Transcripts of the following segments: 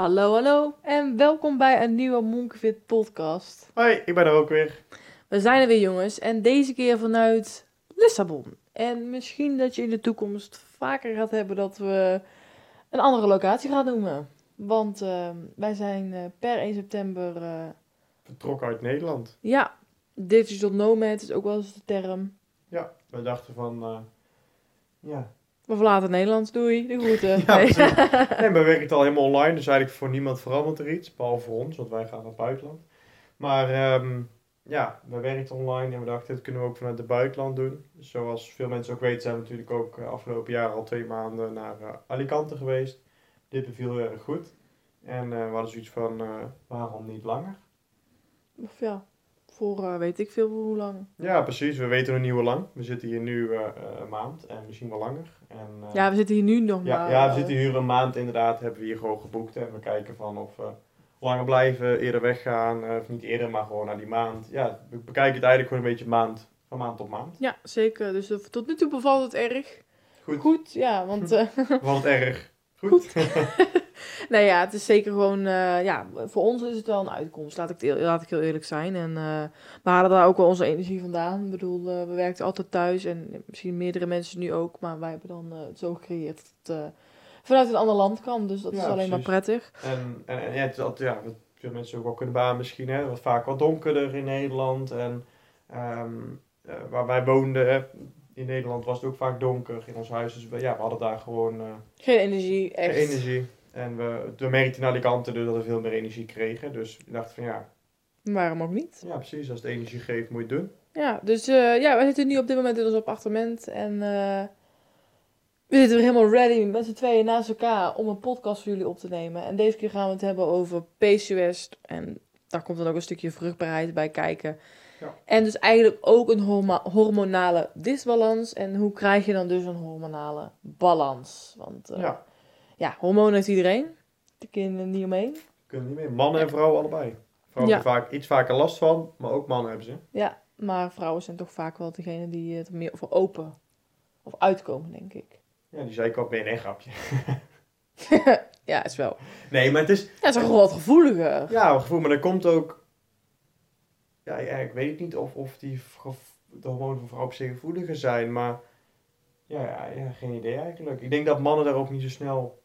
Hallo, hallo en welkom bij een nieuwe Monkeyfit podcast. Hoi, ik ben er ook weer. We zijn er weer jongens en deze keer vanuit Lissabon. En misschien dat je in de toekomst vaker gaat hebben dat we een andere locatie gaan noemen. Want eh, wij zijn eh, per 1 september, eh, Vertrokken uit Nederland. ja, digital nomad is ook wel eens de term. Ja, we dachten van, eh, ja. We verlaten Nederland, doei, de groeten. Ja, Nee. maar we werken het al helemaal online, dus eigenlijk voor niemand verandert er iets, behalve voor ons, want wij gaan naar het buitenland. Maar ehm, ja, we werken online en we dachten, dit kunnen we ook vanuit het buitenland doen. Dus zoals veel mensen ook weten, zijn we natuurlijk ook eh, afgelopen jaar al twee maanden naar eh, Alicante geweest. Dit beviel heel erg goed. En eh, we hadden zoiets van, waarom niet langer? Of ja, voor eh, weet ik veel hoe lang. Ja, precies. We weten nog niet hoe lang. We zitten hier nu eh, eh, een maand en misschien wel langer. En, Ja, we zitten hier nu nog Ja, maar. ja, we zitten hier een maand inderdaad, hebben we hier gewoon geboekt. En we kijken van of we langer blijven, eerder weggaan, of niet eerder, maar gewoon naar die maand. Ja, we bekijken het eigenlijk gewoon een beetje maand, van maand tot maand. Ja, zeker. Dus tot nu toe bevalt het erg. Goed, Goed, ja, want valt erg. Goed. nou ja, het is zeker gewoon, eh, ja, voor ons is het wel een uitkomst, laat ik, heel- laat ik heel eerlijk zijn. En eh, we halen daar ook wel onze energie vandaan. Ik bedoel, eh, we werken altijd thuis en misschien meerdere mensen nu ook, maar wij hebben dan het zo gecreëerd dat het vanuit een ander land kan. Dus dat Ja, is alleen maar prettig. En, en, en ja, het is altijd, ja, veel mensen ook wel kunnen baan misschien, hè, wat vaak wat donkerder in Nederland. En ehm, eh, waar wij woonden, hè, in Nederland was het ook vaak donker in ons huis. Dus we, ja, we hadden daar gewoon... eh, Geen energie, echt. energie. En we, we merkten in Alicante dus dat we veel meer energie kregen. Dus ik dacht van ja, Waarom ook niet? ja precies, als het energie geeft moet je het doen. Ja, dus eh, ja, we zitten nu op dit moment in ons appartement en eh, we zitten weer helemaal ready met z'n tweeën naast elkaar om een podcast voor jullie op te nemen. En deze keer gaan we het hebben over PCOS en daar komt dan ook een stukje vruchtbaarheid bij kijken. Ja. En dus eigenlijk ook een hormonale disbalans. En hoe krijg je dan dus een hormonale balans? Want eh, ja. ja, hormonen heeft iedereen. De kinderen niet omheen. kunnen niet meer. Mannen en vrouwen allebei. Vrouwen hebben vaak iets vaker last van, maar ook mannen hebben ze. Ja, maar vrouwen zijn toch vaak wel degene die het meer voor open of uitkomen, denk ik. Ja, die zei ik ook, nee, nee, grapje. ja, is wel. Nee, maar het is, Ja, het is wel wat gevoeliger. ja, een gevoel, maar dat komt ook, ja, ik weet niet of, of die de hormonen van vrouwen op zich gevoeliger zijn, maar ja, ja, ja, geen idee eigenlijk. Ik denk dat mannen daar ook niet zo snel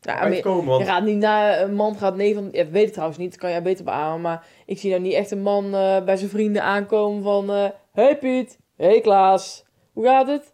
Ja, je, uitkomen, je want gaat niet naar een man gaat nee van. Ja, weet ik trouwens niet, dat kan jij beter beamen. Maar ik zie nou niet echt een man eh, bij zijn vrienden aankomen van. eh hey Piet, hey Klaas, hoe gaat het?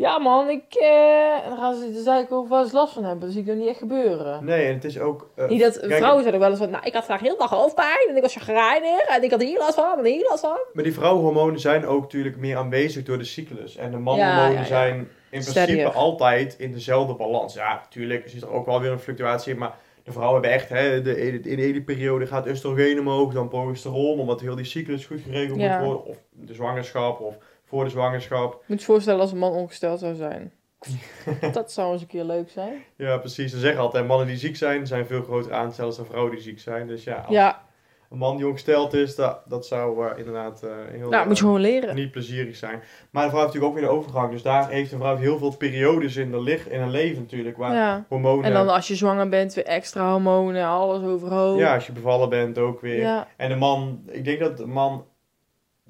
Ja man, ik. eh," En dan gaan ze de zeiken over waar ze last van hebben. Dat zie ik nog niet echt gebeuren. nee, en het is ook... eh, Niet dat kijk, vrouwen zeiden wel eens van. Nou, ik had vandaag heel dag hoofdpijn en ik was chagrijnig en ik had hier last van en hier last van. Maar die vrouwenhormonen zijn ook natuurlijk meer aanwezig door de cyclus. En de manhormonen Ja, ja, ja. zijn in principe Steadier. altijd altijd in dezelfde balans. Ja, natuurlijk zit er ook wel weer een fluctuatie in, maar de vrouwen hebben echt, hè, de, in de ene periode gaat oestrogeen omhoog, dan progesteron, omdat heel die cyclus goed geregeld Ja. moet worden. Of de zwangerschap, of voor de zwangerschap. Moet je voorstellen als een man ongesteld zou zijn. dat zou eens een keer leuk zijn. Ja, precies. Ze zeggen altijd, mannen die ziek zijn, zijn veel groter aanstellers dan vrouwen die ziek zijn. Dus ja, als Ja, een man die ongesteld is, dat, dat zou eh, inderdaad eh, heel... nou, moet je gewoon leren. niet plezierig zijn. Maar de vrouw heeft natuurlijk ook weer de overgang. Dus daar heeft een vrouw heel veel periodes in, de lig, in een leven natuurlijk. Waar Ja. hormonen... En dan als je zwanger bent, weer extra hormonen, alles overhoop. ja, als je bevallen bent ook weer. Ja, En de man... Ik denk dat de man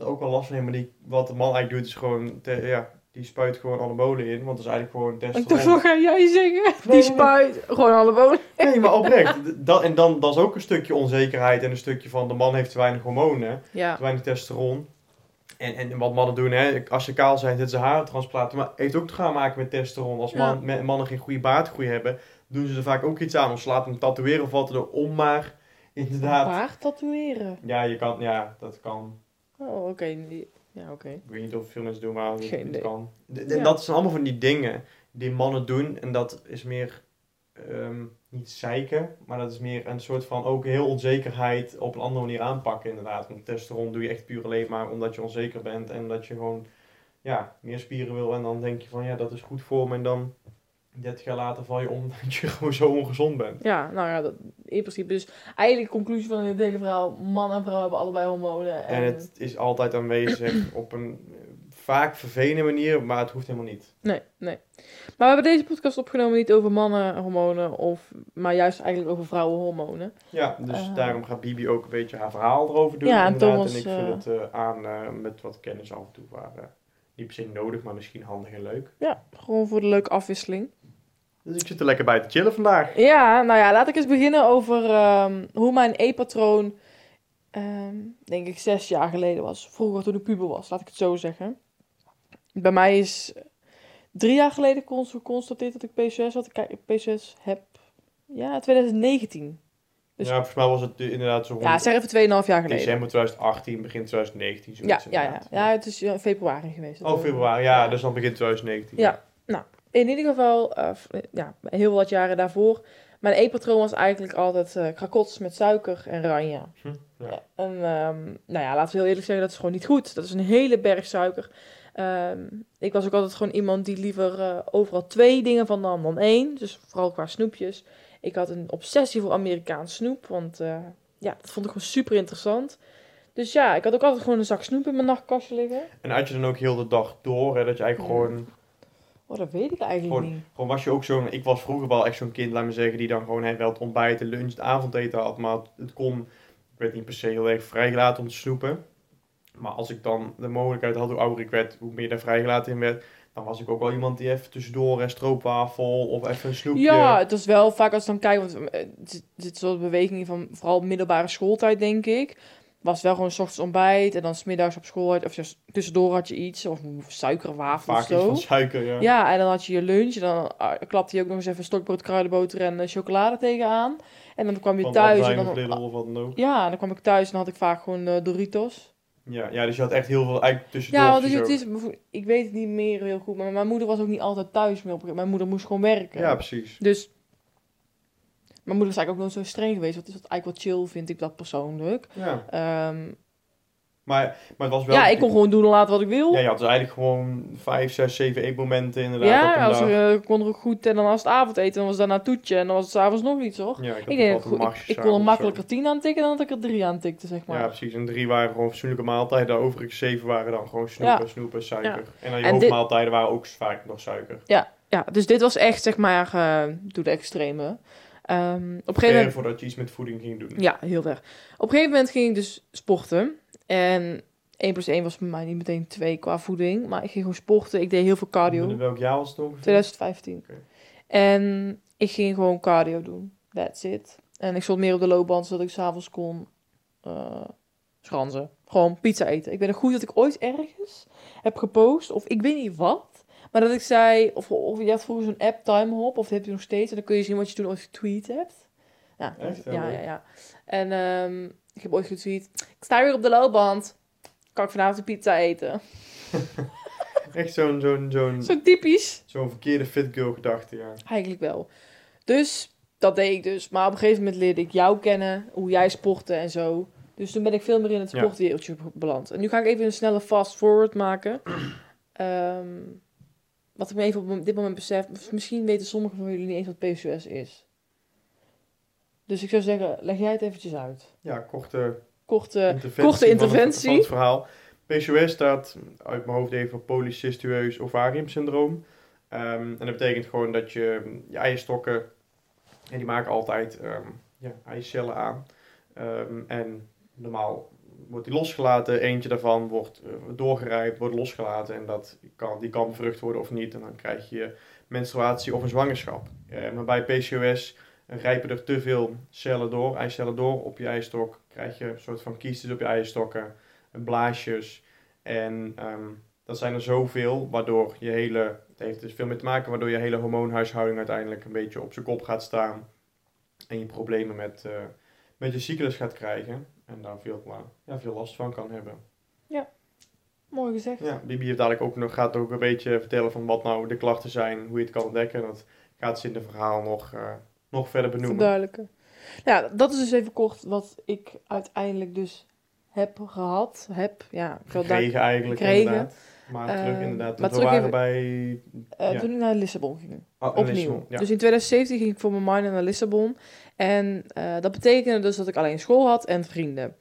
ook wel last van heeft. Maar die, wat de man eigenlijk doet is gewoon... te- ja, die spuit gewoon anabolen in. Want dat is eigenlijk gewoon ik dacht, testosteron. ga jij zeggen? Nee, Die nee. spuit, gewoon alle wonen. Nee, maar oprecht. Dat, en dan dat is ook een stukje onzekerheid. En een stukje van de man heeft te weinig hormonen. Ja, te weinig testosteron. En, en wat mannen doen, hè, als ze kaal zijn, zetten ze haartransplanten. Maar heeft ook te gaan maken met testosteron. Als man, mannen geen goede baardgroei hebben, doen ze er vaak ook iets aan. Of ze laten hem tatoeëren of wat er om. Maar inderdaad, paard tatoeëren. ja, je kan, ja, dat kan. Oh, oké. Ja, oké. Ik weet niet of veel mensen doen, maar het, Geen het idee. kan. De- de- Ja. Dat zijn allemaal van die dingen die mannen doen. En dat is meer ehm, niet zeiken, maar dat is meer een soort van ook heel onzekerheid op een andere manier aanpakken inderdaad. Want testosteron doe je echt puur alleen maar omdat je onzeker bent en dat je gewoon ja, meer spieren wil. En dan denk je van ja, dat is goed voor me. En dan 30 jaar later val je om dat je gewoon zo ongezond bent. Ja, nou ja, dat, in principe. Dus eigenlijk de conclusie van dit hele verhaal, man en vrouw hebben allebei hormonen. En, En het is altijd aanwezig op een eh, vaak vervelende manier, maar het hoeft helemaal niet. Nee, nee. Maar we hebben deze podcast opgenomen niet over mannenhormonen, of, maar juist eigenlijk over vrouwenhormonen. Ja, dus Eh. daarom gaat Bibi ook een beetje haar verhaal erover doen. Ja, en. Thomas, en ik eh, vul het eh, aan eh, met wat kennis af en toe. Waar, eh, niet per se nodig, maar misschien handig en leuk. Ja, gewoon voor de leuke afwisseling. Dus ik zit er lekker bij te chillen vandaag. Ja, nou ja, laat ik eens beginnen over ehm, hoe mijn E-patroon, ehm, denk ik, zes jaar geleden was. Vroeger toen ik puber was, laat ik het zo zeggen. Bij mij is drie jaar geleden cons- geconstateerd dat ik PCOS had. Ik PCOS heb, ja, 2019. Dus- ja, volgens mij was het eh, inderdaad zo rond Ja, zeg even 2,5 jaar geleden. december 2018, begin 2019. Ja, ja, ja, ja, het is februari geweest. Oh, februari. Ja, dus dan begin 2019. Ja. In ieder geval, eh, ja, heel wat jaren daarvoor. Mijn E-patroon was eigenlijk altijd eh krakots met suiker en ranja. Hm, ja. En ehm, nou ja, laten we heel eerlijk zeggen, dat is gewoon niet goed. Dat is een hele berg suiker. Ehm, ik was ook altijd gewoon iemand die liever eh, overal twee dingen van nam dan één. Dus vooral qua snoepjes. Ik had een obsessie voor Amerikaans snoep, want ja, dat vond ik gewoon super interessant. Dus ja, ik had ook altijd gewoon een zak snoep in mijn nachtkastje liggen. En had je dan ook heel de dag door, hè, dat je eigenlijk Ja. gewoon... Oh, dat weet ik eigenlijk Gewoon- niet. Gewoon was je ook zo'n... Ik was vroeger wel echt zo'n kind, laat me zeggen, die dan gewoon hè, wel het ontbijt, de lunch, het avondeten had. Maar het- kon... Ik werd niet per se heel erg vrijgelaten om te snoepen. Maar als ik dan de mogelijkheid had, hoe ouder ik werd, hoe meer daar vrijgelaten in werd... Dan was ik ook wel iemand die even tussendoor een stroopwafel of even een snoepje... Ja, het is wel vaak als ik dan kijk, want eh, er zit- er zit zo'n beweging van vooral middelbare schooltijd, denk ik. Was wel gewoon 's ochtends ontbijt en dan smiddags op school, had- of tussendoor had je iets, of suikerwafel of Vaak iets zo. van suiker, ja. Ja, en dan had je je lunch. En dan ah, klapte je ook nog eens even stokbrood, kruidenboter en eh, chocolade tegenaan. En dan kwam je Van thuis. En dan, Lidl of wat dan ook. ja, en dan kwam ik thuis en dan had ik vaak gewoon eh, Doritos. Ja, ja, dus je had echt heel veel eigenlijk tussendoor. Ja, want het is, ik weet het niet meer heel goed, maar mijn moeder was ook niet altijd thuis meer. op- Mijn moeder moest gewoon werken. Ja, precies. Dus mijn moeder is eigenlijk ook nooit zo streng geweest. Het is wat eigenlijk wel chill, vind ik dat persoonlijk. Ja, Ehm, maar, maar het was wel... ja, ik kon gewoon doen en laten wat ik wil. Ja, je had dus eigenlijk gewoon vijf, zes, zeven eetmomenten inderdaad Ja, als er, eh, kon er ook goed. En dan was het avondeten, dan was daarna toetje. En dan was het s'avonds nog iets, hoor. Ja, ik, Ik, denk, dat ik, kon er makkelijker tien aan tikken dan dat ik er drie aan tikte, zeg maar. Ja, precies. En drie waren gewoon fatsoenlijke maaltijden. De overige zeven waren dan gewoon snoepen, snoepen, suiker. En dan je En dit- hoofdmaaltijden waren ook vaak nog suiker. Ja, dus dit was echt, zeg maar, eh doe de extreme. Ehm, op een gegeven moment... voordat je iets met voeding ging doen. Ja, heel ver. Op een gegeven moment ging ik dus sporten. En 1 plus 1 was bij mij niet meteen 2 qua voeding. Maar ik ging gewoon sporten. Ik deed heel veel cardio. In welk jaar was het ongeveer? 2015. Oké. En ik ging gewoon cardio doen. That's it. En ik stond meer op de loopband, zodat ik s'avonds kon eh schranzen. Gewoon pizza eten. Ik ben er goed dat ik ooit ergens heb gepost, of ik weet niet wat. Maar dat ik zei, of, of je had vroeger zo'n app, Timehop, of dat heb je nog steeds. En dan kun je zien wat je toen ooit getweet hebt. Ja, Echt? ja, Ja, ja. En ehm, ik heb ooit getweet, ik sta weer op de loopband. Kan ik vanavond een pizza eten? Echt zo'n zo'n zo'n Zo typisch. zo'n verkeerde fit girl gedachte, ja. Eigenlijk wel. Dus dat deed ik dus. Maar op een gegeven moment leerde ik jou kennen, hoe jij sportte en zo. Dus toen ben ik veel meer in het Ja. sportwereldje beland. En nu ga ik even een snelle fast forward maken. Ehm, wat ik me even op dit moment besef, misschien weten sommigen van jullie niet eens wat PCOS is. Dus ik zou zeggen, leg jij het eventjes uit. Ja, korte Korte, interventie korte van het- interventie. Van het verhaal. PCOS staat uit mijn hoofd even voor polycystueus ovariumsyndroom. Ehm, en dat betekent gewoon dat je je eierstokken, en die maken altijd ehm ja, eicellen aan. Ehm, en normaal wordt die losgelaten, eentje daarvan wordt eh, doorgerijpt, wordt losgelaten en dat kan, die kan bevrucht worden of niet. En dan krijg je menstruatie of een zwangerschap. Eh, maar bij PCOS rijpen er te veel cellen door, eicellen door op je eierstok. Krijg je een soort van kiestes op je eierstokken, blaasjes. En ehm, dat zijn er zoveel, waardoor je hele, het heeft dus veel mee te maken, waardoor je hele hormoonhuishouding uiteindelijk een beetje op zijn kop gaat staan. En je problemen met, eh, met je cyclus gaat krijgen. En daar veel, maar, ja, veel last van kan hebben. Mooi gezegd. Ja, Bibi heeft dadelijk ook nog, gaat ook een beetje vertellen van wat nou de klachten zijn, hoe je het kan ontdekken. Dat gaat ze in de verhaal nog, eh, nog verder benoemen? verduidelijken. Ja, dat is dus even kort wat ik uiteindelijk dus heb gehad. Heb, ja. Ik Gekregen eigenlijk Gekregen. inderdaad. Maar terug Ehm, inderdaad. maar terug waren even- bij... eh, ja. Toen ik naar Lissabon ging. Oh, Opnieuw. Lissabon, ja. Dus in 2017 ging ik voor mijn minor naar Lissabon. En eh, dat betekende dus dat ik alleen school had en vrienden.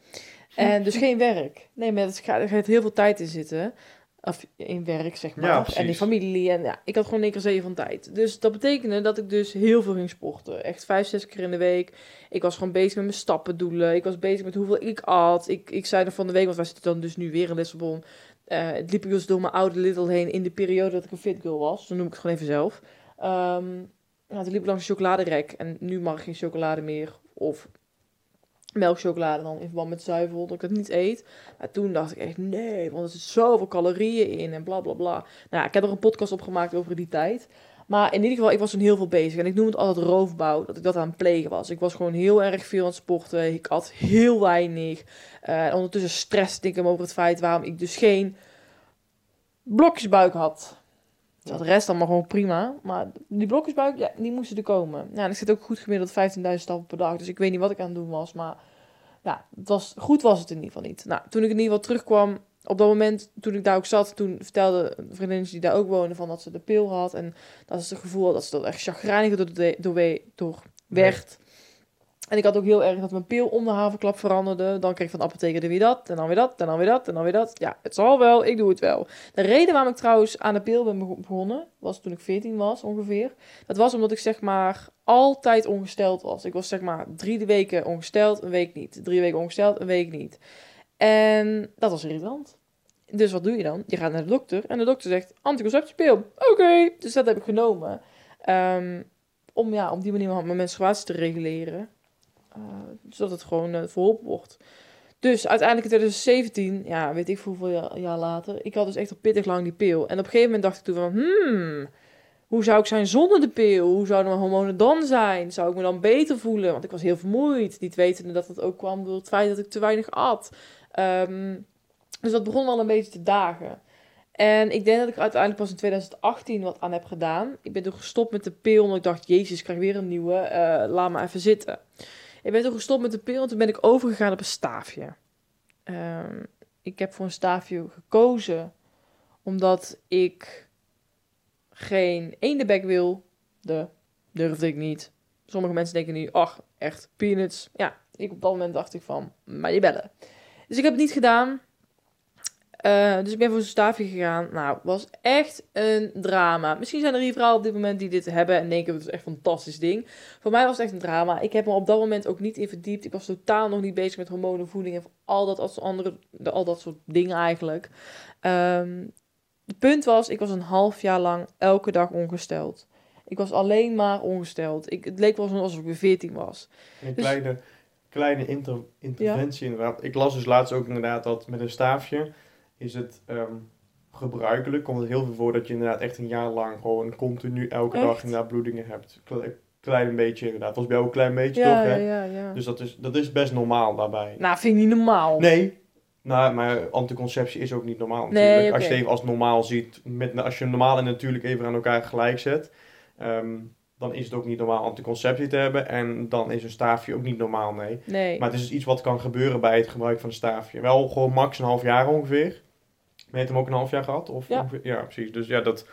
En dus geen werk. Nee, maar het gaat, er gaat heel veel tijd in zitten. Of in werk, zeg maar. Ja, en in familie. En ja, ik had gewoon één keer zeven van tijd. Dus dat betekende dat ik dus heel veel ging sporten. Echt vijf, zes keer in de week. Ik was gewoon bezig met mijn stappendoelen. Ik was bezig met hoeveel ik at. Ik, ik zei er van de week, want wij zitten dan dus nu weer in Lissabon. Eh, het liep dus door mijn oude Little heen in de periode dat ik een fit girl was. Dan noem ik het gewoon even zelf. Ehm nou, toen liep langs een chocoladerek. En nu mag ik geen chocolade meer. Of melkchocolade dan in verband met zuivel. Dat ik dat niet eet. Maar toen dacht ik echt, nee, want er zit zoveel calorieën in en bla bla bla. Nou, ik heb er een podcast op gemaakt over die tijd. Maar in ieder geval, ik was toen heel veel bezig. En ik noem het altijd roofbouw, dat ik dat aan het plegen was. Ik was gewoon heel erg veel aan het sporten. Ik at heel weinig. Eh, en ondertussen stressde ik hem over het feit waarom ik dus geen blokjesbuik had. Terwijl de rest allemaal gewoon prima. Maar die blokjesbuik, ja, die moesten er komen. Ja, en ik zit ook goed gemiddeld 15.000 stappen per dag. Dus ik weet niet wat ik aan het doen was. Maar ja, het was, goed was het in ieder geval niet. Nou, toen ik in ieder geval terugkwam, op dat moment toen ik daar ook zat, toen vertelde vriendin die daar ook woonde van dat ze de pil had. En dat ze het gevoel had dat ze er echt chagrijnig door, door, we- door werd. En ik had ook heel erg dat mijn pil om de havenklap veranderde. Dan kreeg ik van de apotheker er weer dat, en dan weer dat, en dan weer dat, en dan weer dat. Ja, het zal wel, ik doe het wel. De reden waarom ik trouwens aan de pil ben bego- begonnen, was toen ik 14 was ongeveer. Dat was omdat ik zeg maar altijd ongesteld was. Ik was zeg maar drie weken ongesteld, een week niet. Drie weken ongesteld, een week niet. En dat was irritant. Dus wat doe je dan? Je gaat naar de dokter en de dokter zegt anticonceptiepil. Oké, dus dat heb ik genomen. Ehm, om, ja, op die manier mijn menstruatie te reguleren. Eh, zodat het gewoon eh, verholpen wordt. Dus uiteindelijk in 2017, ja, weet ik veel hoeveel jaar, jaar later, ik had dus echt al pittig lang die pil. En op een gegeven moment dacht ik toen van, hmm, hoe zou ik zijn zonder de pil? Hoe zouden mijn hormonen dan zijn? Zou ik me dan beter voelen? Want ik was heel vermoeid. Niet wetende dat het ook kwam door het feit dat ik te weinig at. Ehm, dus dat begon wel een beetje te dagen. En ik denk dat ik uiteindelijk pas in 2018 wat aan heb gedaan. Ik ben toen gestopt met de pil, omdat ik dacht, jezus, ik krijg weer een nieuwe. eh, laat maar even zitten. Ik ben toen gestopt met de pil en toen ben ik overgegaan op een staafje. Ehm, ik heb voor een staafje gekozen omdat ik geen eendenbek wil. De durfde ik niet. Sommige mensen denken nu, ach, echt peanuts. Ja, ik op dat moment dacht ik van, maar die bellen. Dus ik heb het niet gedaan. Eh, dus ik ben voor een staafje gegaan. Nou, was echt een drama. Misschien zijn er hier vrouwen op dit moment die dit hebben en denken, het is echt een fantastisch ding. Voor mij was het echt een drama. Ik heb me op dat moment ook niet in verdiept. Ik was totaal nog niet bezig met hormonen, voeding en al dat, als andere, de- al dat soort dingen eigenlijk. Ehm, het punt was, ik was een half jaar lang elke dag ongesteld. Ik was alleen maar ongesteld. Ik, het leek wel alsof ik weer 14 was. Een Dus- kleine, kleine inter- interventie inderdaad. Ik las dus laatst ook inderdaad dat met een staafje is het ehm, gebruikelijk. Komt het heel veel voor dat je inderdaad echt een jaar lang gewoon continu elke dag inderdaad bloedingen hebt. Kle- klein beetje inderdaad. Was bij jou een klein beetje Ja, toch ja, hè? ja, ja. Dus dat is, dat is best normaal daarbij. Nou, vind ik niet normaal. Nee. Nou, maar anticonceptie is ook niet normaal Nee, natuurlijk. Als je het even als normaal ziet, met, als je normaal en natuurlijk even aan elkaar gelijk zet, ehm, dan is het ook niet normaal anticonceptie te hebben. En dan is een staafje ook niet normaal, nee. Nee. Maar het is dus iets wat kan gebeuren bij het gebruik van een staafje. Wel gewoon max een half jaar ongeveer. Je hebt hem ook een half jaar gehad? Of Ja. ongeveer? ja, precies. Dus ja, dat...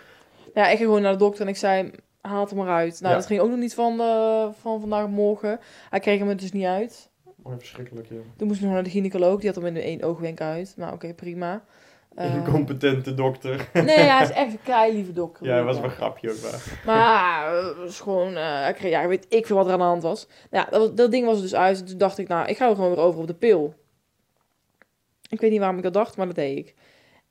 Ja, ik ging gewoon naar de dokter en ik zei, haal het maar uit. Nou, Ja. dat ging ook nog niet van, eh, van vandaag op morgen. Hij kreeg hem er dus niet uit. Oh, verschrikkelijk, ja. Toen moest ik nog naar de gynaecoloog. Die had hem in één oogwenk uit. Maar oké, prima. Eh, Incompetente dokter. nee, hij is echt een kei lieve dokter. ja, dat was wel een grapje ook waar. Maar eh, het was gewoon, eh, hij kreeg- ja, weet ik veel wat er aan de hand was. Nou, ja, dat, dat ding was dus uit. En toen dacht ik, nou, ik ga er gewoon weer over op de pil. Ik weet niet waarom ik dat dacht, maar dat deed ik.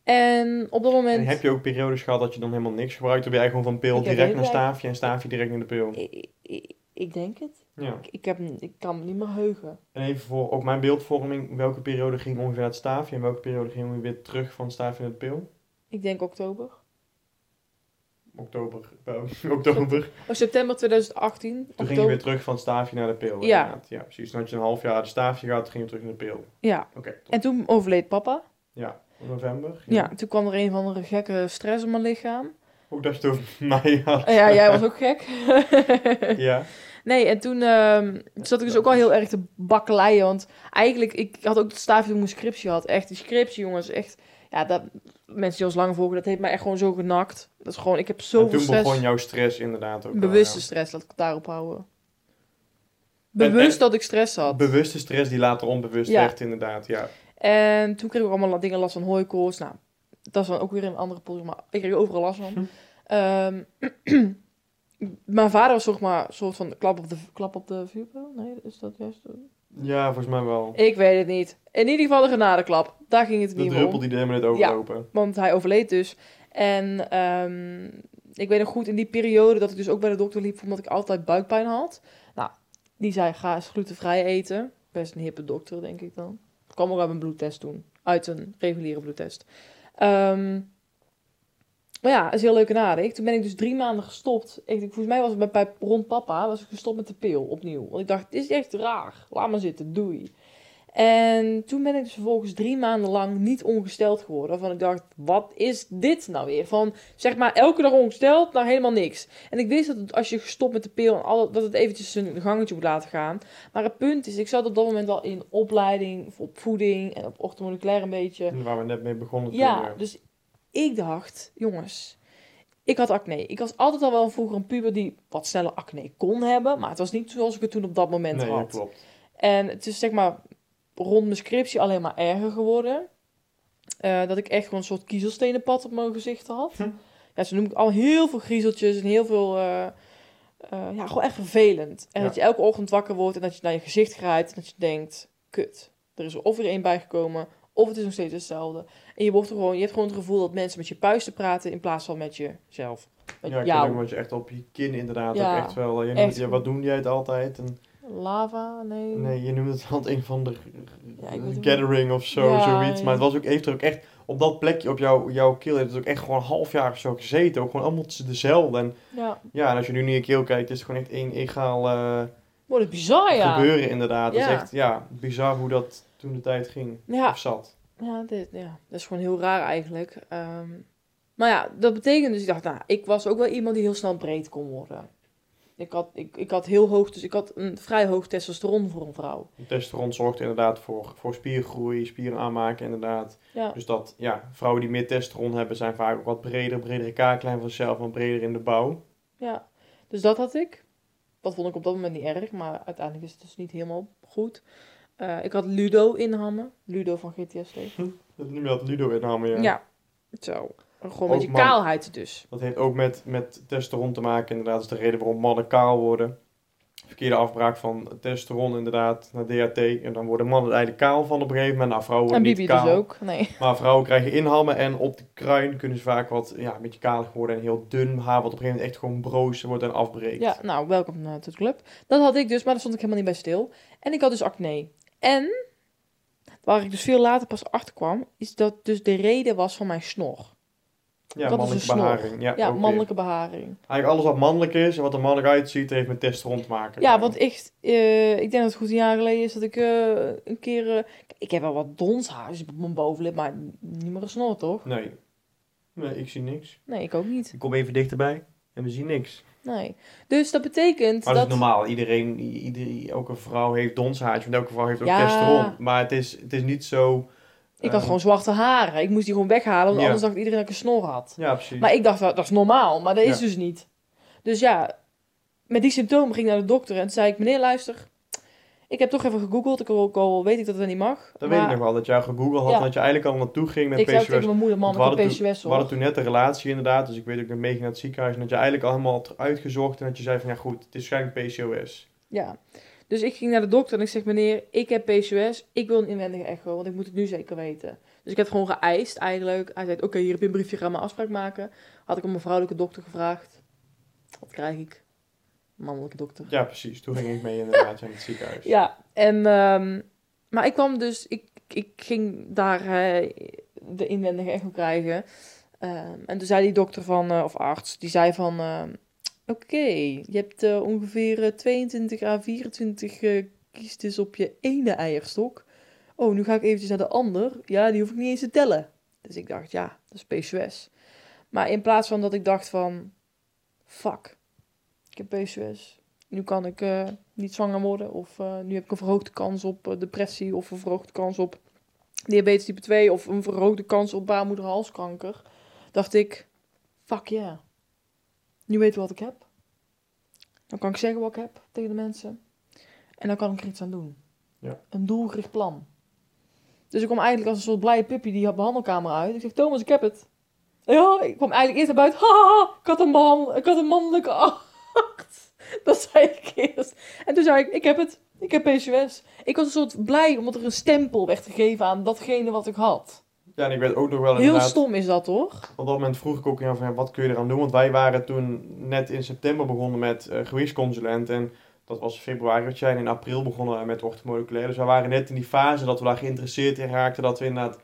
En op dat moment... En heb je ook periodes gehad dat je dan helemaal niks gebruikt? Of ben jij gewoon van pil Ik direct naar staafje en staafje direct naar de pil? Ik, ik, ik denk het. Ja. Ik, ik, heb, ik kan me niet meer heugen. En even voor ook mijn beeldvorming, welke periode ging ongeveer het staafje en welke periode ging we weer terug van het staafje naar de pil? Ik denk oktober. Oktober. oktober. Oh, september 2018. Toen ging je weer terug van het staafje naar de pil. Ja. inderdaad. Ja, precies. Dan had je een half jaar de staafje gehad, ging je terug naar de pil. Ja. Oké. En toen overleed papa. Ja, november. Ja. toen kwam er een of andere gekke stress op mijn lichaam. Ook dat je het over mij had. Ja, jij was ook gek. Ja. Nee, en toen ehm, zat ik dus ook al heel erg te bakkeleien. Want eigenlijk, ik had ook het staafje toen mijn scriptie had. Echt, die scriptie, jongens, echt... Ja, dat, mensen die ons lang volgen, dat heeft mij echt gewoon zo genakt. Dat is gewoon, ik heb En zoveel toen stress. begon jouw stress inderdaad ook. Bewuste ja. stress, laat ik het daarop houden. Bewust en- dat ik stress had. Bewuste stress die later onbewust Ja. werd inderdaad, ja. En toen kreeg ik allemaal dingen last van hooikoorts. Nou, dat is dan ook weer een andere podcast, maar ik kreeg overal last van. Hm. Ehm, mijn vader was zeg maar een soort van klap op de, klap op de vuurpijl. Nee, is dat juist? Ja, volgens mij wel. Ik weet het niet. In ieder geval de genadeklap. Daar ging het De niet meer druppel om. die er helemaal net overlopen. Want hij overleed dus. En ehm, ik weet nog goed in die periode dat ik dus ook bij de dokter liep, omdat ik altijd buikpijn had. Nou, die zei, ga eens glutenvrij eten. Best een hippe dokter, denk ik dan. Ik kwam ook uit een bloedtest toen. Uit een reguliere bloedtest. Ehm, maar ja, is heel leuk en aardig. Toen ben ik dus drie maanden gestopt. Ik, volgens mij was het bij, bij rond papa, was ik gestopt met de pil opnieuw. Want ik dacht, dit is echt raar. Laat maar zitten, doei. En toen ben ik dus vervolgens drie maanden lang niet ongesteld geworden. Van ik dacht, wat is dit nou weer? Van zeg maar elke dag ongesteld naar helemaal niks. En ik wist dat het, als je gestopt met de pil, en al, dat het eventjes een gangetje moet laten gaan. Maar het punt is, ik zat op dat moment al in opleiding, of op voeding en op orthomoleculair een beetje. Waar we net mee begonnen. toen, Ja, dus ik dacht, jongens, ik had acne. Ik was altijd al wel vroeger een puber die wat sneller acne kon hebben. Maar het was niet zoals ik het toen op dat moment Nee, had. klopt. En het is zeg maar rond mijn scriptie alleen maar erger geworden. Eh, dat ik echt gewoon een soort kiezelstenenpad op mijn gezicht had. Hm. Ja, ze noemen ik al heel veel griezeltjes en heel veel... eh, ja, gewoon echt vervelend. En Ja. dat je elke ochtend wakker wordt en dat je naar je gezicht grijpt en dat je denkt... Kut, er is er of weer één bijgekomen of het is nog steeds hetzelfde. En je, wordt er gewoon, je hebt gewoon het gevoel dat mensen met je puisten praten in plaats van met jezelf. Met Ja, ik jou. denk dat je echt op je kin inderdaad Ja, ook echt wel... Je echt ja, goed. wat doen jij het altijd? En, Lava? Nee. nee, je noemt het altijd een van de Ja, gathering of zo, Ja, zoiets. Maar het was ook, heeft er ook echt... Op dat plekje op jouw, jouw keel heeft het ook echt gewoon een half jaar of zo gezeten. Ook gewoon allemaal dezelfde. En Ja, ja, en als je nu naar je keel kijkt, is het gewoon echt één egaal eh, wordt het bizar, ja. gebeuren inderdaad. Het is echt, ja, bizar hoe dat toen de tijd ging. Ja. Of zat. Ja, dit, ja, dat is gewoon heel raar eigenlijk. Ehm, maar ja, dat betekent dus, ik dacht, nou, ik was ook wel iemand die heel snel breed kon worden. Ik had, ik, ik had heel hoog, dus ik had een vrij hoog testosteron voor een vrouw. Testosteron zorgt inderdaad voor, voor spiergroei, spieren aanmaken inderdaad. Ja, Dus dat, ja, vrouwen die meer testosteron hebben zijn vaak ook wat breder, bredere kaaklijn vanzelf, wat breder in de bouw. ja. Dus dat had ik. Dat vond ik op dat moment niet erg, maar uiteindelijk is het dus niet helemaal goed. Eh, ik had Ludo inhammen. Ludo van GTSD. Je dat Ludo inhammen, ja. Ja, zo. Gewoon met je man- kaalheid dus. Dat heeft ook met, met testosteron te maken, inderdaad. Dat is de reden waarom mannen kaal worden. Verkeerde afbraak van testosteron, inderdaad, naar DHT. En dan worden mannen eigenlijk kaal van op een gegeven moment. Nou, vrouwen En worden niet kaal. dus ook. Nee. Maar vrouwen krijgen inhammen en op de kruin kunnen ze vaak wat, ja, een beetje kalig worden. En heel dun haar, wat op een gegeven moment echt gewoon broos wordt en afbreekt. Ja, nou, welkom eh, tot de club. Dat had ik dus, maar daar stond ik helemaal niet bij stil. En ik had dus acne. En, waar ik dus veel later pas achter kwam, is dat dus de reden was van mijn snor. Ja, dat is een mannelijke snor. beharing. Ja, Ja, weer. mannelijke beharing. Eigenlijk alles wat mannelijk is en wat er mannelijk uitziet, heeft met testosteron te maken. Ja, want echt, eh, ik denk dat het goed een jaar geleden is dat ik eh, een keer... eh, ik heb wel wat donshaar op mijn bovenlip, maar niet meer een snor, toch? Nee. Nee, ik zie niks. Nee, ik ook niet. Ik kom even dichterbij en we zien niks. Nee. Dus dat betekent Maar dat dat... is normaal. Iedereen, iedereen, elke vrouw heeft donshaartje, want elke vrouw heeft ook Ja. testosteron. Maar het is, het is niet zo... Ik had eh, gewoon zwarte haren. Ik moest die gewoon weghalen, want Ja. anders dacht iedereen dat ik een snor had. Ja, precies. Maar ik dacht, dat, dat is normaal, maar dat is dus niet. Dus ja, met die symptomen ging ik naar de dokter en toen zei ik, meneer luister, ik heb toch even gegoogeld, ik ook al weet ik dat het niet mag. dat maar weet ik nog wel, dat jij gegoogeld had Ja. dat je eigenlijk al naartoe ging met ik PCOS. tegen mijn moeder, man, ik hadden PCOS We hadden toen net een relatie inderdaad, dus ik weet ook dat meeging naar het ziekenhuis. En dat je eigenlijk al helemaal had uitgezocht en dat je zei van ja goed, het is waarschijnlijk PCOS. Ja, dus ik ging naar de dokter en ik zeg, meneer, ik heb PCOS, ik wil een inwendige echo, want ik moet het nu zeker weten. Dus ik heb het gewoon geëist eigenlijk. Hij zei, oké, hier heb je een briefje, ga maar afspraak maken. Had ik om een vrouwelijke dokter gevraagd. Wat krijg ik? Mannelijke dokter. Ja, precies. Toen ging ik mee inderdaad in het ziekenhuis. Ja, en, ehm, maar ik kwam dus, ik, ik ging daar eh, de inwendige echo krijgen. Ehm, en toen zei die dokter van, eh, of arts, die zei van, ehm, oké, je hebt eh, ongeveer eh, 22 à 24 eh kiestes op je ene eierstok. Oh, nu ga ik eventjes naar de ander. Ja, die hoef ik niet eens te tellen. Dus ik dacht, ja, dat is PCOS. Maar in plaats van dat ik dacht van, fuck, ik heb PCOS. nu kan ik eh, niet zwanger worden. Of eh, nu heb ik een verhoogde kans op eh, depressie. Of een verhoogde kans op diabetes type 2. Of een verhoogde kans op baarmoederhalskanker. Dacht ik, fuck yeah. Nu weten we wat ik heb. Dan kan ik zeggen wat ik heb tegen de mensen. En dan kan ik er iets aan doen. Ja. Een doelgericht plan. Dus ik kwam eigenlijk als een soort blije puppy die had behandelkamer uit. Ik zeg, Thomas, ik heb het. Ja, ik kwam eigenlijk eerst naar buiten. Haha, ik had een, behandel, ik had een mannelijke. Dat zei ik eerst. En toen zei ik, ik heb het. Ik heb PCOS. Ik was een soort blij omdat er een stempel werd gegeven aan datgene wat ik had. Ja, en ik weet ook nog wel Heel stom is dat, hoor. Op dat moment vroeg ik ook aan van ja, wat kun je eraan doen? Want wij waren toen net in september begonnen met eh gewichtsconsulent. En dat was februari wat jij. En in april begonnen met orthomoleculair. Dus wij waren net in die fase dat we daar geïnteresseerd in raakten. Dat we inderdaad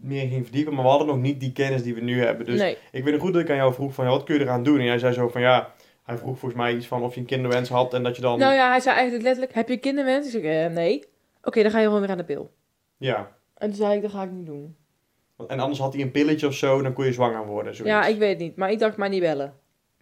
meer gingen verdiepen. Maar we hadden nog niet die kennis die we nu hebben. Dus nee. ik weet nog goed dat ik aan jou vroeg van ja, wat kun je eraan doen? En jij zei zo van ja, hij vroeg volgens mij iets van of je een kinderwens had. En dat je dan... Nou ja, hij zei eigenlijk letterlijk, heb je kinderwens? Ik zeg, eh, nee. Oké, dan ga je gewoon weer aan de pil. ja. En toen zei ik, dat ga ik niet doen. En anders had hij een pilletje of zo, dan kon je zwanger worden. Zoiets. Ja, ik weet het niet. Maar ik dacht, maar niet bellen.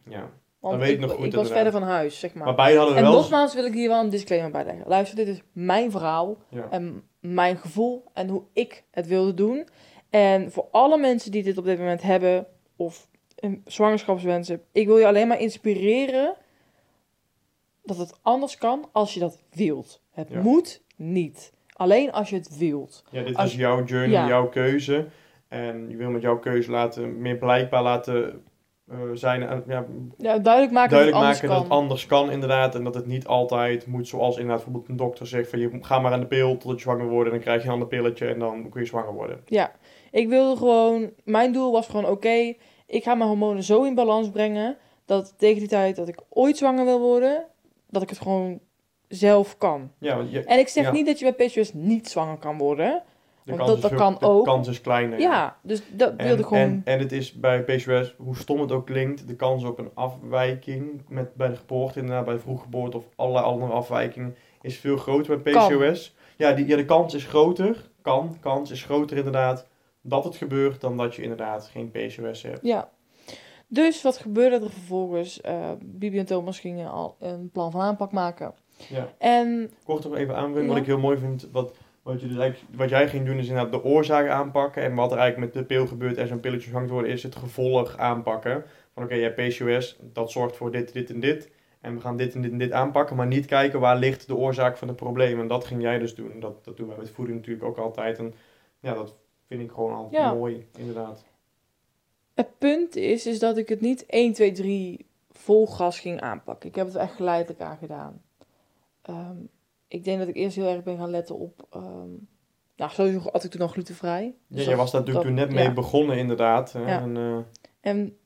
Ja. Want weet ik nog goed, ik was verder van huis, zeg maar. Maar beide hadden En wel... nogmaals wil ik hier wel een disclaimer bij leggen. Luister, dit is mijn verhaal Ja. en mijn gevoel en hoe ik het wilde doen. En voor alle mensen die dit op dit moment hebben of een zwangerschapswensen, ik wil je alleen maar inspireren dat het anders kan als je dat wilt. Het Ja. moet niet. Alleen als je het wilt. Ja, dit Als- is jouw journey, Ja. jouw keuze. En je wil met jouw keuze laten, meer blijkbaar laten eh, zijn. en, ja, Ja, duidelijk maken duidelijk dat het anders maken dat kan. het anders kan, inderdaad. En dat het niet altijd moet zoals inderdaad bijvoorbeeld een dokter zegt: van je ga maar aan de pil totdat je zwanger wordt. En dan krijg je een ander pilletje en dan kun je zwanger worden. Ja, ik wilde gewoon, mijn doel was gewoon oké, ik ga mijn hormonen zo in balans brengen dat tegen die tijd dat ik ooit zwanger wil worden, dat ik het gewoon zelf kan. Ja, want je, En ik zeg Ja. niet dat je bij PCOS niet zwanger kan worden. de want kans dat- kan de ook. kans is kleiner. Ja, dus dat En, wilde gewoon. en, en het is bij PCOS, hoe stom het ook klinkt, de kans op een afwijking met, bij de geboorte, inderdaad bij vroeggeboorte of allerlei andere afwijkingen, is veel groter bij Kan. PCOS. Ja, die, ja, de kans is groter, kan, kans is groter inderdaad, dat het gebeurt dan dat je inderdaad geen PCOS hebt. Ja. Dus wat gebeurde er vervolgens? Eh Bibi en Thomas gingen al een plan van aanpak maken. Ja. En Kort nog even aanvullen, wat ik heel mooi vind, wat, wat, je dus wat jij ging doen is inderdaad de oorzaak aanpakken. En wat er eigenlijk met de pil gebeurt en zo'n pilletje te worden, is het gevolg aanpakken. Van oké, je hebt PCOS, dat zorgt voor dit, dit en dit. En we gaan dit en dit en dit aanpakken, maar niet kijken waar ligt de oorzaak van het probleem. En dat ging jij dus doen. Dat, dat doen wij met voeding natuurlijk ook altijd. En ja, dat vind ik gewoon altijd Ja. mooi, inderdaad. het punt is, is dat ik het niet 1, 2, 3 vol gas ging aanpakken. Ik heb het echt geleidelijk aan gedaan. Ehm, ik denk dat ik eerst heel erg ben gaan letten op... ehm nou, sowieso had ik toen nog glutenvrij. Ja, Dus jij was daar natuurlijk dat- toen net mee ja. begonnen, inderdaad. Hè? Ja. En, eh, En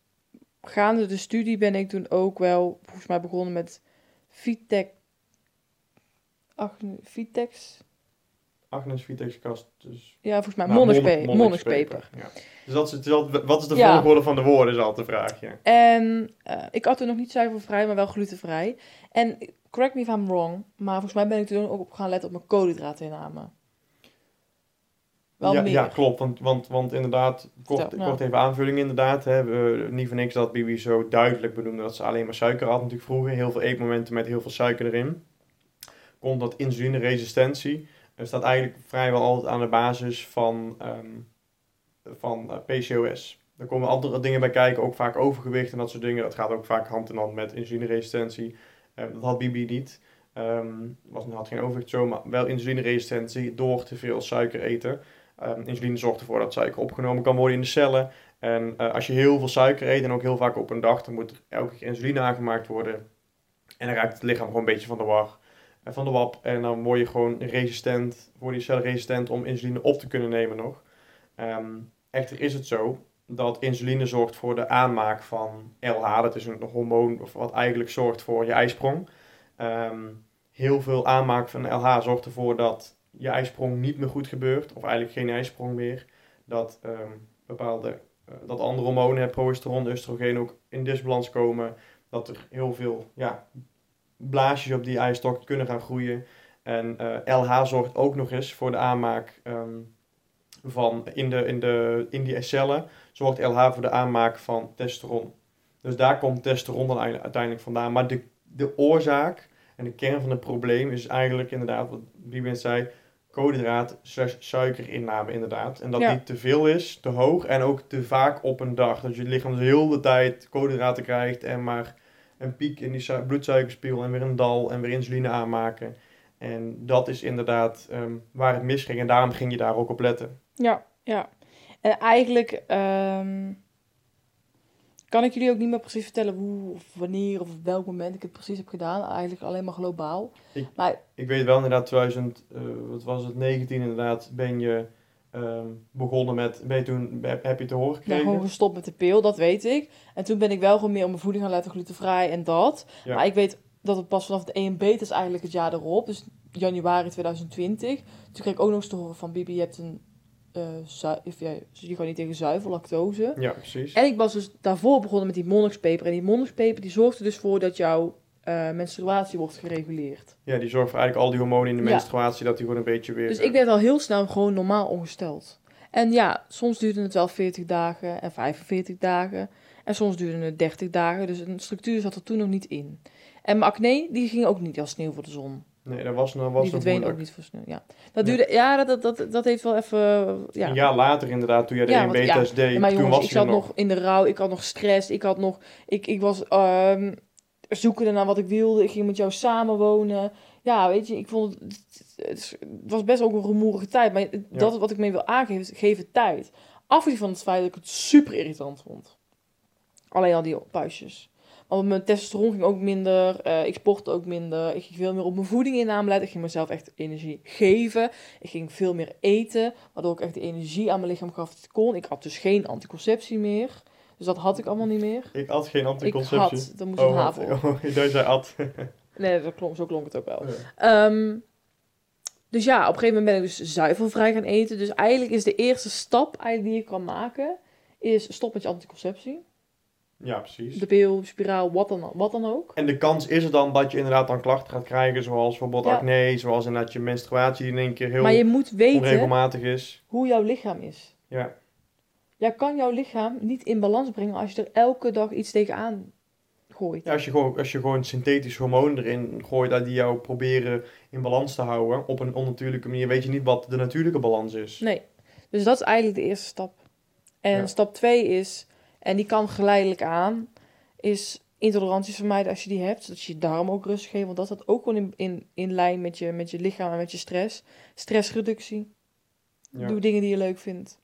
gaande de studie ben ik toen ook wel, volgens mij begonnen met Vitec... Ach, Vitex? Agnes Vitex kast, dus Ja, volgens mij Nou. Ja. Dus dat is, wat is de Ja. volgorde van de woorden, is altijd de vraag. Ja. En eh, ik had toen nog niet zuivelvrij, maar wel glutenvrij. En correct me if I'm wrong, maar volgens mij ben ik toen ook op gaan letten op mijn koolhydraatinname. Wel ja, meer. ja, klopt. Want, want, want inderdaad, kort, kort even aanvulling inderdaad. Hè. We, niet voor niks dat Bibi zo duidelijk benoemde dat ze alleen maar suiker had natuurlijk vroeger. Heel veel eetmomenten met heel veel suiker erin. Komt dat insulineresistentie. Er staat eigenlijk vrijwel altijd aan de basis van, ehm, van eh, PCOS. Er komen andere dingen bij kijken, ook vaak overgewicht en dat soort dingen. Dat gaat ook vaak hand in hand met insulineresistentie. Eh, dat had Bibi niet. Ehm was, had geen overgewicht zo, maar wel insulineresistentie door te veel suiker eten. Ehm, insuline zorgt ervoor dat suiker opgenomen kan worden in de cellen. En eh, als je heel veel suiker eet en ook heel vaak op een dag, dan moet er elke keer insuline aangemaakt worden. En dan raakt het lichaam gewoon een beetje van de war. Van de wap. En dan word je gewoon resistent, word je cellen resistent om insuline op te kunnen nemen nog. Ehm, echter is het zo dat insuline zorgt voor de aanmaak van LH. Dat is een hormoon wat eigenlijk zorgt voor je ijsprong. Ehm, heel veel aanmaak van LH zorgt ervoor dat je ijsprong niet meer goed gebeurt. Of eigenlijk geen ijsprong meer. Dat ehm, bepaalde, eh, dat andere hormonen, progesteron, oestrogeen ook in disbalans komen. Dat er heel veel ja, blaasjes op die ijstok kunnen gaan groeien. En eh, LH zorgt ook nog eens voor de aanmaak ehm, van in, de, in, de, in die cellen. Zorgt LH voor de aanmaak van testosteron. Dus daar komt testosteron dan uiteindelijk vandaan. Maar de de oorzaak en de kern van het probleem is eigenlijk inderdaad, wat Bibi net zei, koolhydraat slash suikerinname inderdaad. En dat Ja. die te veel is, te hoog en ook te vaak op een dag. Dat je lichaam dus heel de tijd koolhydraten krijgt en maar een piek in die su- bloedsuikerspiegel en weer een dal en weer insuline aanmaken. En dat is inderdaad ehm, waar het misging en daarom ging je daar ook op letten. Ja, ja. En eigenlijk ehm, kan ik jullie ook niet meer precies vertellen hoe of wanneer of op welk moment ik het precies heb gedaan. Eigenlijk alleen maar globaal. Ik- maar Ik weet wel inderdaad, 2000, eh, wat was het, 19 inderdaad, ben je ehm, begonnen met, ben je toen, heb, heb je te horen gekregen? gewoon gestopt met de pil, dat weet ik. En toen ben ik wel gewoon meer op mijn voeding gaan letten, glutenvrij en dat. Ja. Maar ik weet dat het pas vanaf de 1 beta is eigenlijk het jaar erop. Dus januari 2020. Toen kreeg ik ook nog eens te horen van Bibi, je hebt een... eh of ja, je kan niet tegen zuivel, lactose. Ja, precies. En ik was dus daarvoor begonnen met die monnikspeper. En die monnikspeper die zorgt er dus voor dat jouw eh, menstruatie wordt gereguleerd. Ja, die zorgt voor eigenlijk al die hormonen in de Ja. menstruatie, dat die gewoon een beetje weer... Dus eh, ik werd al heel snel gewoon normaal ongesteld. En ja, soms duurde het wel 40 dagen en 45 dagen. En soms duurde het 30 dagen. Dus een structuur zat er toen nog niet in. En mijn acne, die ging ook niet als sneeuw voor de zon. Nee, dat was, dat was die nog verdween ook niet voor sneeuw. Ja, dat duurde, ja, dat, dat, dat, dat heeft wel even. Ja. Een jaar later inderdaad, toen jij de Ja, ja, want- ja, test deed, maar toen jongens, was ik zat nog. nog in de rouw, ik had nog stress, ik had nog, ik, ik was ehm zoekende naar wat ik wilde, ik ging met jou samenwonen. Ja, weet je, ik vond het, het, was best ook een rumoerige tijd, maar Ja. dat is wat ik mee wil aangeven, is geven tijd. Afgezien van het feit dat ik het super irritant vond. Alleen al die puistjes. Want mijn testosteron ging ook minder, eh, ik sportte ook minder, ik ging veel meer op mijn voeding in aanleiden, ik ging mezelf echt energie geven. Ik ging veel meer eten, waardoor ik echt de energie aan mijn lichaam gaf dat ik kon. Ik had dus geen anticonceptie meer. Dus dat had ik allemaal niet meer. Ik had geen Ik anticonceptie. had, dan moest een oh, haven op. oh, ik dacht, at. Nee, dat klonk, zo klonk het ook wel. Ja. Ehm, dus ja, op een gegeven moment ben ik dus zuivelvrij gaan eten. Dus eigenlijk is de eerste stap eigenlijk die je kan maken, is stop met je anticonceptie. Ja, precies. De pil, spiraal, wat dan, wat dan ook. En de kans is er dan dat je inderdaad dan klachten gaat krijgen, zoals bijvoorbeeld Ja. acne, zoals inderdaad je menstruatie in één keer heel Maar je moet weten onregelmatig is. hoe jouw lichaam is. Ja, Jij kan jouw lichaam niet in balans brengen als je er elke dag iets tegenaan gooit. ja als, je gewoon, als je gewoon synthetische hormonen erin gooit dat die jou proberen in balans te houden op een onnatuurlijke manier, weet je niet wat de natuurlijke balans is. Nee. Dus dat is eigenlijk de eerste stap. En Ja. stap twee is, en die kan geleidelijk aan, is intoleranties vermijden als je die hebt. Zodat je je darm ook rust geeft. Want dat staat ook gewoon in, in, in lijn met je, met je lichaam en met je stress. Stressreductie. Ja. Doe dingen die je leuk vindt.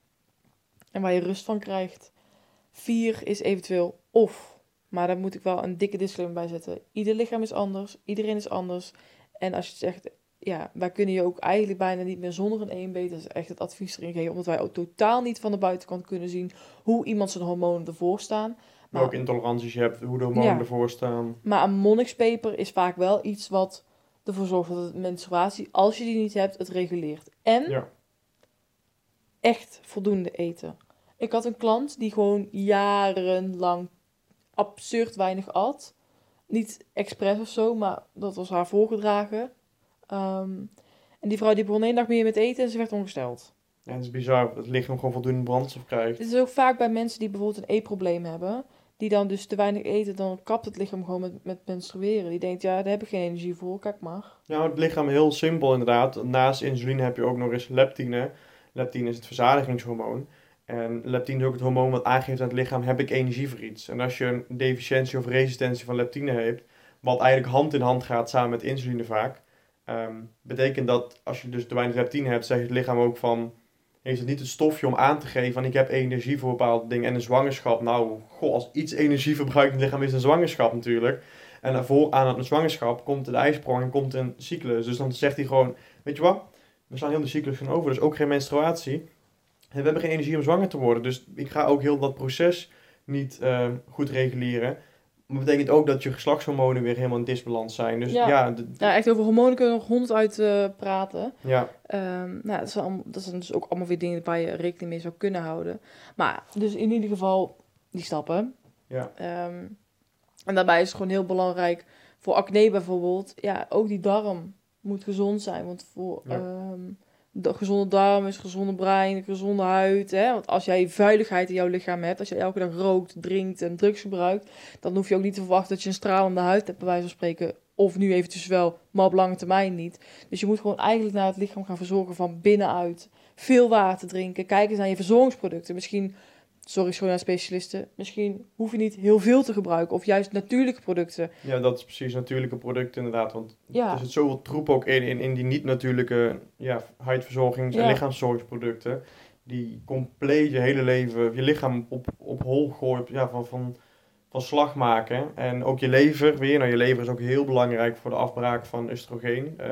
En waar je rust van krijgt. Vier is eventueel of. Maar daar moet ik wel een dikke disclaimer bij zetten. Ieder lichaam is anders. Iedereen is anders. En als je zegt, ja, wij kunnen je ook eigenlijk bijna niet meer zonder een EMB. Dat is echt het advies erin geven. Omdat wij ook totaal niet van de buitenkant kunnen zien hoe iemand zijn hormonen ervoor staan. Welke intoleranties je hebt, hoe de hormonen Ja. ervoor staan. Maar een monnikspeper is vaak wel iets wat ervoor zorgt dat de menstruatie, als je die niet hebt, het reguleert. En Ja. Echt voldoende eten. Ik had een klant die gewoon jarenlang absurd weinig at. Niet expres of zo, maar dat was haar voorgedragen. Ehm, en die vrouw die begon één dag meer met eten en ze werd ongesteld. Ja, het is bizar dat het lichaam gewoon voldoende brandstof krijgt. Dit is ook vaak bij mensen die bijvoorbeeld een eetprobleem hebben. Die dan dus te weinig eten, dan kapt het lichaam gewoon met, met menstrueren. Die denkt, ja, daar heb ik geen energie voor, kijk maar. Nou, het lichaam heel simpel inderdaad. Naast insuline heb je ook nog eens leptine. Leptine is het verzadigingshormoon. En leptine is ook het hormoon wat aangeeft aan het lichaam, heb ik energie voor iets. En als je een deficiëntie of resistentie van leptine hebt, wat eigenlijk hand in hand gaat samen met insuline vaak, ehm, betekent dat als je dus te weinig leptine hebt, zegt het lichaam ook van, heeft het niet het stofje om aan te geven van ik heb energie voor bepaalde dingen. En een zwangerschap, nou, goh, als iets energie verbruikt in het lichaam is een zwangerschap natuurlijk. En daarvoor aan een zwangerschap komt de ijsprong en komt een cyclus. Dus dan zegt hij gewoon, weet je wat, we slaan heel de cyclus van over, dus ook geen menstruatie. En we hebben geen energie om zwanger te worden, dus ik ga ook heel dat proces niet eh, goed reguleren. Maar dat betekent ook dat je geslachtshormonen weer helemaal in disbalans zijn. Dus ja, Ja. de- Ja, echt over hormonen kunnen we nog honderd uit praten. ja, Ehm, nou, dat zijn, dat zijn dus ook allemaal weer dingen waar je rekening mee zou kunnen houden. Maar, dus in ieder geval die stappen. ja, Ehm, en daarbij is het gewoon heel belangrijk voor acne bijvoorbeeld. Ja, ook die darm moet gezond zijn. Want voor, Ja. ehm, de gezonde darmen, een gezonde brein, een gezonde huid. Hè? Want als jij vuiligheid in jouw lichaam hebt, als je elke dag rookt, drinkt en drugs gebruikt, dan hoef je ook niet te verwachten dat je een stralende huid hebt, bij wijze van spreken. Of nu eventjes wel, maar op lange termijn niet. Dus je moet gewoon eigenlijk naar het lichaam gaan verzorgen van binnenuit. Veel water drinken. Kijk eens naar je verzorgingsproducten. Misschien sorry schoon specialisten, misschien hoef je niet heel veel te gebruiken. Of juist natuurlijke producten. Ja, dat is precies natuurlijke producten inderdaad. Want ja. er zit zoveel troep ook in, in, in die niet-natuurlijke ja, huidverzorgings- en lichaamszorgingsproducten. Die compleet je hele leven, je lichaam op, op hol gooit, ja, van, van, van slag maken. En ook je lever weer. Nou, je lever is ook heel belangrijk voor de afbraak van oestrogeen. Uh,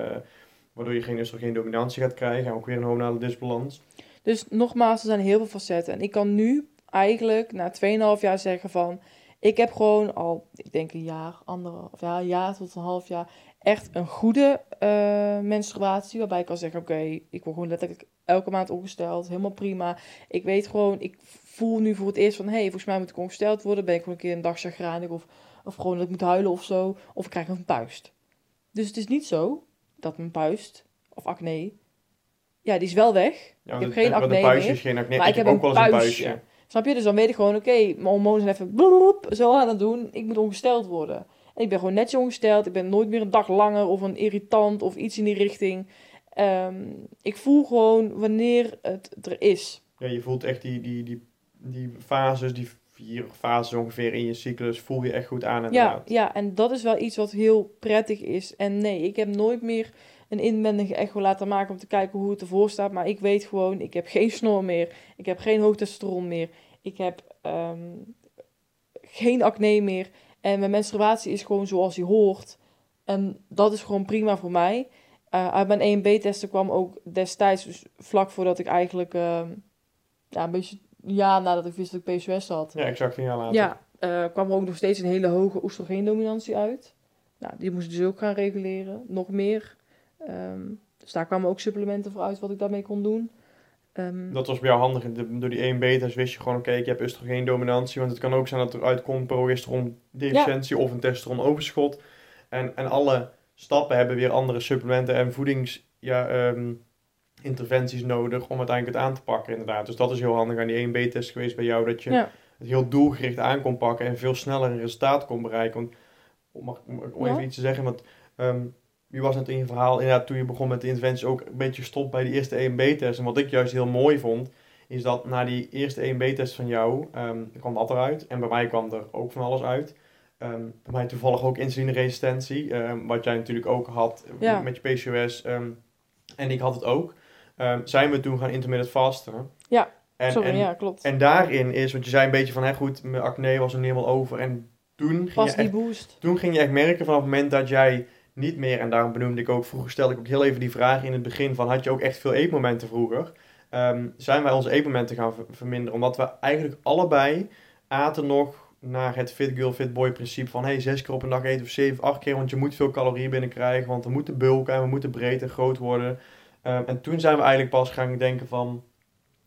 waardoor je geen oestrogeen-dominantie gaat krijgen. En ook weer een hormonale disbalans. Dus nogmaals, er zijn heel veel facetten. En ik kan nu eigenlijk na 2,5 jaar zeggen van... Ik heb gewoon al, ik denk een jaar, anderhalf ja, een jaar tot een half jaar... echt een goede uh, menstruatie. Waarbij ik kan zeggen, oké, ik word gewoon letterlijk elke maand ongesteld. Helemaal prima. Ik weet gewoon, ik voel nu voor het eerst van... hé, hey, volgens mij moet ik ongesteld worden. Ben ik gewoon een keer een dag chagrijnig of, of gewoon dat ik moet huilen of zo. Of ik krijg een puist. Dus het is niet zo dat mijn puist of acne... Ja, die is wel weg. Ja, ik heb geen acne meer. Is geen acne. Maar ik, heb, ook wel eens een puistje. Snap je? Dus dan weet ik gewoon, oké, mijn hormonen zijn even bloep, zo aan het doen. Ik moet ongesteld worden. En ik ben gewoon netjes ongesteld. Ik ben nooit meer een dag langer of een irritant of iets in die richting. Ehm, ik voel gewoon wanneer het er is. Ja, je voelt echt die, die, die, die fases, die vier fases ongeveer in je cyclus, voel je echt goed aan. Ja, ja, en dat is wel iets wat heel prettig is. En nee, ik heb nooit meer een inwendige echo laten maken om te kijken hoe het ervoor staat. Maar ik weet gewoon, ik heb geen snor meer. Ik heb geen hoogtestosteron meer. Ik heb ehm, geen acne meer. En mijn menstruatie is gewoon zoals die hoort. En dat is gewoon prima voor mij. Uh, uit mijn EMB-testen kwam ook destijds, dus vlak voordat ik eigenlijk, uh, ja, een beetje ja nadat ik wist dat ik PCOS had. Ja, exact een jaar later. Ja, uh, kwam er ook nog steeds een hele hoge oestrogeendominantie uit. Nou, die moest ik dus ook gaan reguleren. Nog meer. Um, dus daar kwamen ook supplementen voor uit wat ik daarmee kon doen. Um, dat was bij jou handig. Door die 1 beta's wist je gewoon, oké, okay, ik heb oestrogeendominantie. Want het kan ook zijn dat er uitkomt progesteron deficiëntie of een testosteron overschot. En, en alle stappen hebben weer andere supplementen en voedings... Ja, um, interventies nodig om uiteindelijk het aan te pakken, inderdaad. Dus dat is heel handig aan die 1B-test geweest bij jou, dat je het heel doelgericht aan kon pakken en veel sneller een resultaat kon bereiken. Want, om, om even iets te zeggen, want um, wie was net in je verhaal, inderdaad, toen je begon met de interventies ook een beetje stop bij die eerste EMB-test. En wat ik juist heel mooi vond, is dat na die eerste EMB-test van jou, um, kwam dat eruit. En bij mij kwam er ook van alles uit. Um, bij mij toevallig ook insulineresistentie, um, wat jij natuurlijk ook had met je PCOS. en ik had het ook. zijn we toen gaan intermittent fasten. Ja, en, sorry, ja, klopt. En daarin is, want je zei een beetje van, hé goed, mijn acne was er helemaal over. En toen ging, je echt, boost. toen ging je echt merken vanaf het moment dat jij niet meer. En daarom benoemde ik ook, vroeger stelde ik ook heel even die vraag in het begin van, had je ook echt veel eetmomenten vroeger? Ehm, zijn wij onze eetmomenten gaan verminderen? Omdat we eigenlijk allebei aten nog naar het fit girl, fit boy principe van, hey, zes keer op een dag eten of zeven, acht keer, want je moet veel calorieën binnenkrijgen, want we moeten bulken en we moeten breed en groot worden. Um, en toen zijn we eigenlijk pas gaan denken van,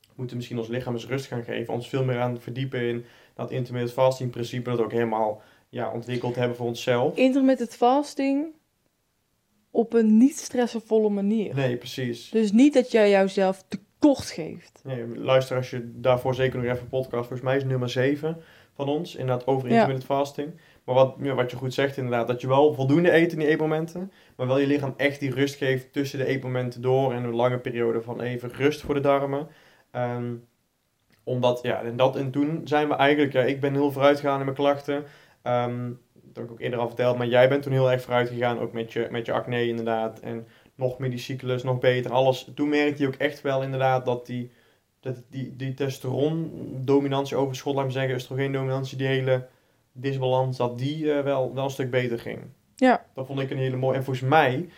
we moeten misschien ons lichaam eens rust gaan geven, ons veel meer aan verdiepen in dat intermittent fasting principe, dat ook helemaal ja, ontwikkeld hebben voor onszelf. Intermittent fasting op een niet stressvolle manier. Nee, precies. Dus niet dat jij jouzelf tekort geeft. Nee, luister als je daarvoor zeker nog even podcast. Volgens mij is nummer 7 van ons, inderdaad over intermittent ja. fasting. Maar wat, ja, wat je goed zegt inderdaad, dat je wel voldoende eet in die eetmomenten, maar wel je lichaam echt die rust geeft tussen de eetmomenten door en een lange periode van even rust voor de darmen. Um, omdat, ja, en dat en toen zijn we eigenlijk, ja, ik ben heel vooruit gegaan in mijn klachten. Um, dat heb ik ook eerder al verteld, maar jij bent toen heel erg vooruit gegaan, ook met je, met je acne inderdaad. En nog meer die cyclus, nog beter, alles. Toen merkte je ook echt wel inderdaad dat die, dat die, die testosteron-dominantie overschot, laat me zeggen, oestrogeen-dominantie, die hele disbalans, dat die uh, wel, wel een stuk beter ging. Ja. Dat vond ik een hele mooie. En volgens mij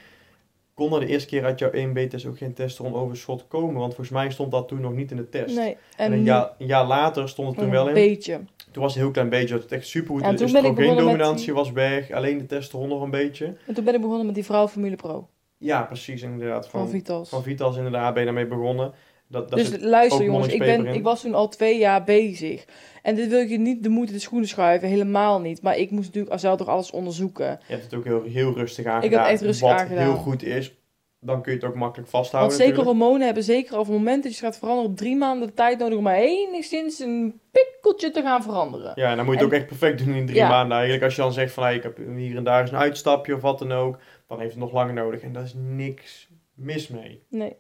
kon er de eerste keer uit jouw 1B-test ook geen testosteron overschot komen, want volgens mij stond dat toen nog niet in de test. Nee. En, een, jaar, een jaar later stond het toen wel in. Een beetje. Toen was het een heel klein beetje, dat het echt super goed ja. Geen dominantie was weg, alleen de testosteron nog een beetje. En toen ben ik begonnen met die vrouw Formule Pro. Ja, precies, inderdaad. Van, van Vitas. Van Vitas, inderdaad, ben je daarmee begonnen. Dat, dat dus luister jongens, ik, ben, ik was toen al twee jaar bezig. En dit wil je niet de moeite de schoenen schuiven, helemaal niet. Maar ik moest natuurlijk zelf toch alles onderzoeken. Je hebt het ook heel, heel rustig aangedaan. Ik heb het echt rustig wat aangedaan. heel goed is, dan kun je het ook makkelijk Want vasthouden. zeker natuurlijk. hormonen hebben zeker al op het moment dat je gaat veranderen op drie maanden de tijd nodig om maar enigszins een pikkeltje te gaan veranderen. Ja, en dan moet je het En- ook echt perfect doen in drie Ja. maanden eigenlijk. Als je dan zegt van, hey, ik heb hier en daar eens een uitstapje of wat dan ook, dan heeft het nog langer nodig. En daar is niks mis mee. Nee.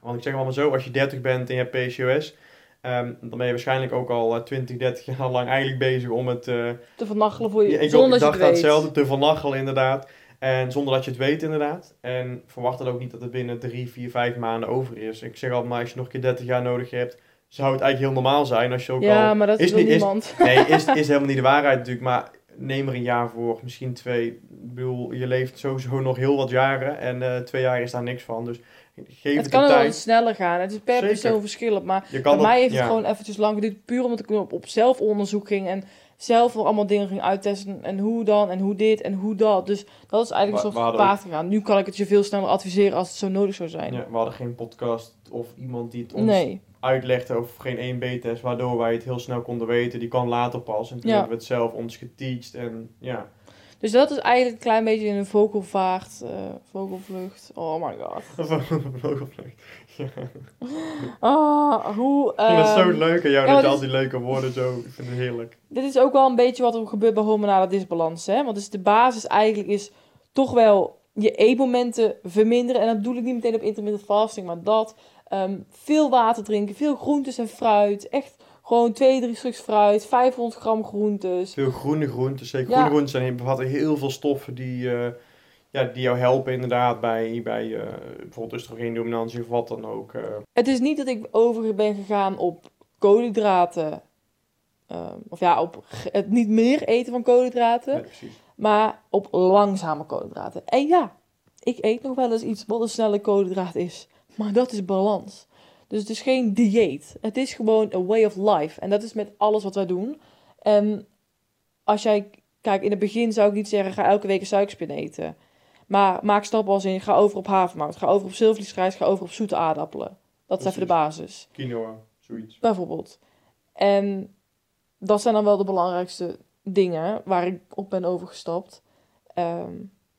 Want ik zeg allemaal zo, als je 30 bent en je hebt PCOS, ehm, dan ben je waarschijnlijk ook al eh, 20, 30 jaar lang eigenlijk bezig om het... eh, Te vernachelen voor je, Ja, ik, zonder dat dacht je weet. hetzelfde, te vernachelen inderdaad. En zonder dat je het weet inderdaad. En verwacht dan ook niet dat het binnen drie, vier, vijf maanden over is. Ik zeg altijd maar, als je nog een keer 30 jaar nodig hebt, zou het eigenlijk heel normaal zijn als je ook Ja, al... maar dat is niet- is- niemand. Nee, is, is helemaal niet de waarheid natuurlijk, maar neem er een jaar voor, misschien twee. Ik bedoel, je leeft sowieso nog heel wat jaren en eh, twee jaar is daar niks van. Dus geef Het het, kan de wel sneller gaan. Het is per Zeker. persoon verschillend. Maar kan bij mij heeft ja. het gewoon eventjes lang geduurd. Puur omdat ik op, op zelfonderzoek ging. En zelf al allemaal dingen ging uittesten. En hoe dan, en hoe dit, en hoe dat. Dus dat is eigenlijk een soort gepaard gegaan. Nu kan ik het je veel sneller adviseren als het zo nodig zou zijn. Ja, we hadden geen podcast of iemand die het ons nee. uitlegde over geen 1B-test, waardoor wij het heel snel konden weten. Die kwam later pas. En toen Ja. hebben we het zelf ons geteacht. En ja, Dus dat is eigenlijk een klein beetje in een vogelvaart, eh, vogelvlucht. Oh my god. vogelvlucht. Ja. Ah, hoe... Ik vind het zo ehm, leuk aan jou ja, dat je al die leuke woorden zo... Ik vind het heerlijk. Dit is ook wel een beetje wat er gebeurt bij hormonale disbalans. Hè? Want dus de basis eigenlijk is toch wel je eetmomenten verminderen. En dat bedoel ik niet meteen op intermittent fasting, maar dat. ehm, veel water drinken, veel groentes en fruit. Echt gewoon twee, drie stuks fruit, 500 gram groentes. Veel groene groenten. Zeker Ja. groene groenten zijn, bevatten heel veel stoffen die, eh, ja, die jou helpen inderdaad bij, bij eh, bijvoorbeeld oestrogeendominantie of wat dan ook. eh. Het is niet dat ik over ben gegaan op koolhydraten. ehm, of ja, op het niet meer eten van koolhydraten. Nee, maar op langzame koolhydraten. En ja, ik eet nog wel eens iets wat een snelle koolhydraat is, maar dat is balans. Dus het is geen dieet. Het is gewoon a way of life. En dat is met alles wat wij doen. En als jij, kijk, in het begin zou ik niet zeggen, ga elke week een suikerspin eten. Maar maak stappen als in, ga over op havermout, ga over op zilvervliesrijst, ga over op zoete aardappelen. Dat is even de basis Quinoa, zoiets. bijvoorbeeld. En dat zijn dan wel de belangrijkste dingen waar ik op ben overgestapt. Ehm,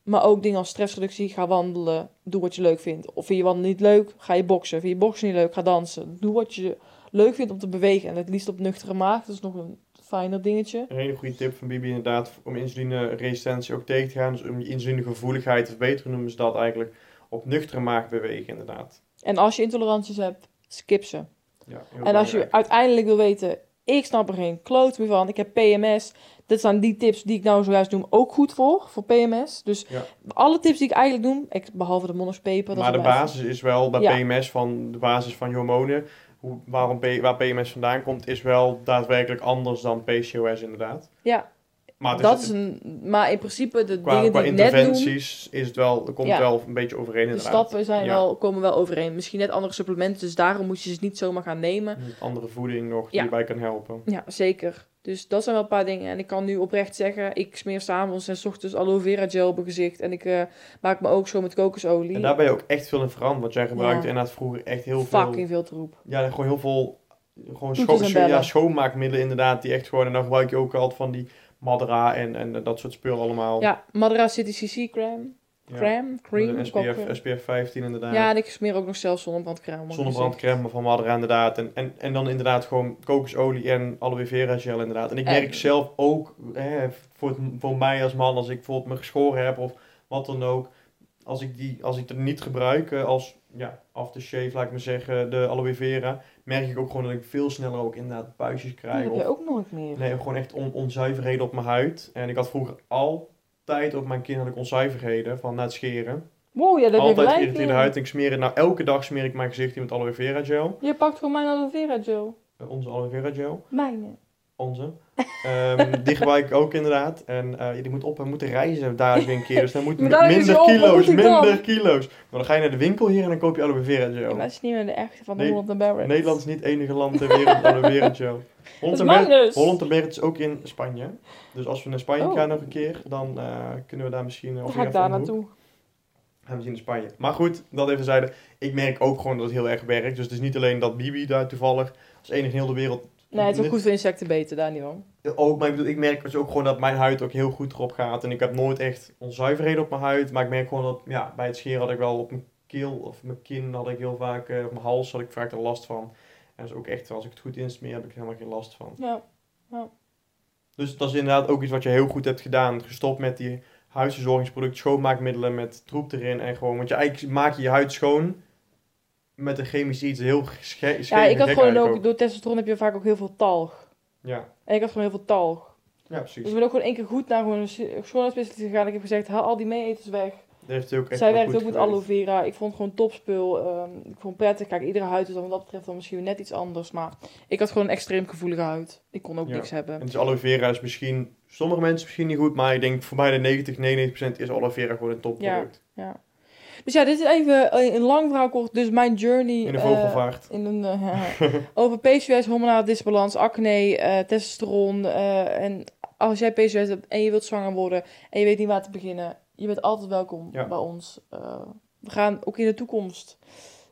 maar ook dingen als stressreductie, ga wandelen, doe wat je leuk vindt. Of vind je wandelen niet leuk, ga je boksen. Vind je boksen niet leuk, ga dansen. Doe wat je leuk vindt om te bewegen. En het liefst op nuchtere maag, dat is nog een fijner dingetje. Een hele goede tip van Bibi inderdaad om insulineresistentie ook tegen te gaan. Dus om je insulinegevoeligheid te verbeteren noemen ze dat eigenlijk. Op nuchtere maag bewegen inderdaad. En als je intoleranties hebt, skip ze. Ja, En als je uiteindelijk wil weten, ik snap er geen kloot meer van, ik heb PMS. Dit zijn die tips die ik nou zojuist noem ook goed voor, voor PMS. Dus Ja. alle tips die ik eigenlijk noem, ik, behalve de monospeper. dat Maar de basis is wel bij Ja. PMS van de basis van je hormonen. Hoe, waarom, waar PMS vandaan komt, is wel daadwerkelijk anders dan PCOS inderdaad. Ja, Maar dat is, is een, maar in principe de qua, dingen qua die ik net interventies is het wel, er komt Ja. wel een beetje overeen de inderdaad. stappen zijn Ja. wel, komen wel overeen. Misschien net andere supplementen, dus daarom moet je ze niet zomaar gaan nemen. Er andere voeding nog die erbij kan helpen. Ja, zeker. Dus dat zijn wel een paar dingen. En ik kan nu oprecht zeggen, ik smeer s'avonds en s ochtends aloe vera gel op mijn gezicht. En ik eh, maak me ook zo met kokosolie. En daar ben je ook echt veel in veranderd. Want jij gebruikte Ja. inderdaad vroeger echt heel veel... Fucking veel troep. Ja, gewoon heel veel gewoon scho ja, schoonmaakmiddelen inderdaad. Die echt gewoon... En dan gebruik je ook altijd van die Madra en, en dat soort spullen allemaal. Ja, Madara City CC crème. Ja. Crème, cream. SPF, SPF 15 inderdaad. Ja, en ik smeer ook nog zelf zonnebrandcrème. mijn Zonnebrandcrème van Madra inderdaad. En, en, en dan inderdaad gewoon kokosolie en aloe vera gel inderdaad. En ik En- merk zelf ook, hè, voor, voor mij als man, als ik bijvoorbeeld me geschoren heb of wat dan ook. Als ik, die, als ik het niet gebruik eh, als ja, aftershave, laat ik maar zeggen, de aloe vera, merk ik ook gewoon dat ik veel sneller ook inderdaad buisjes gezicht. Dat krijg. heb Of, je ook nooit meer. nee, gewoon echt on, onzuiverheden op mijn huid. En ik had vroeger altijd op mijn kin had ik onzuiverheden van na het scheren. Wow, ja, dat altijd geïrriteerde in. huid. En ik smeer het nou elke dag smeer ik mijn gezicht in met aloe vera gel. Je pakt gewoon mijn aloe vera gel. Eh, onze aloe vera gel. Mijne. Onze. Ehm, die gebruik ik ook inderdaad. En eh, die moet op en moeten reizen daar weer een keer. Dus dan moet minder op, kilo's, dan? minder kilo's. Maar dan ga je naar de winkel hier en dan koop je aloe vera gel. dat is niet meer de echte van Nee, Holland Barrett. Nederland is niet het enige land ter wereld met aloe vera gel. Holland en Berrit is ook in Spanje. Dus als we naar Spanje Oh. gaan nog een keer, dan eh, kunnen we daar misschien... Of ga ik daar naartoe. Gaan we zien in Spanje. Maar goed, dat even zeiden. Ik merk ook gewoon dat het heel erg werkt. Dus het is niet alleen dat Bibi daar toevallig als enige in heel de wereld... Nee, het is ook goed voor insecten beter, daar niet van. Ook, maar ik bedoel, ik merk dus ook gewoon dat mijn huid ook heel goed erop gaat. En ik heb nooit echt onzuiverheden op mijn huid. Maar ik merk gewoon dat, ja, bij het scheren had ik wel op mijn keel of mijn kin had ik heel vaak, eh, of mijn hals had ik vaak er last van. En is ook echt, als ik het goed insmeer, heb ik er helemaal geen last van. Ja. Dus dat is inderdaad ook iets wat je heel goed hebt gedaan. Gestopt met die huisverzorgingsproducten, schoonmaakmiddelen met troep erin. En gewoon, want je eigenlijk maak je je huid schoon met een chemisch iets heel sche- scheef Ja, ik had gewoon ook, door testosteron heb je vaak ook heel veel talg. Ja, En ik had gewoon heel veel talg. ja, precies. Dus ik ben ook gewoon één keer goed naar gewoon een schoonheidsspecialist gegaan. Ik heb gezegd, haal al die meeeters weg. Dat heeft ook echt Zij werkt ook met aloe vera. Ik vond het gewoon topspul. Ehm, ik vond het prettig. Kijk, iedere huid is dan wat dat betreft dan misschien net iets anders. Maar ik had gewoon een extreem gevoelige huid. Ik kon ook Ja. niks hebben. En dus aloe vera is misschien, sommige mensen misschien niet goed, maar ik denk voor mij de 90, 99% is aloe vera gewoon een topproduct. Dus ja, dit is even een lang verhaal kort. Dus mijn journey... In de eh, vogelvaart. in een, eh, over PCOS, hormonale disbalans, acne, eh, testosteron. eh, en als jij PCOS hebt en je wilt zwanger worden en je weet niet waar te beginnen, je bent altijd welkom Ja. bij ons. Eh, we gaan ook in de toekomst,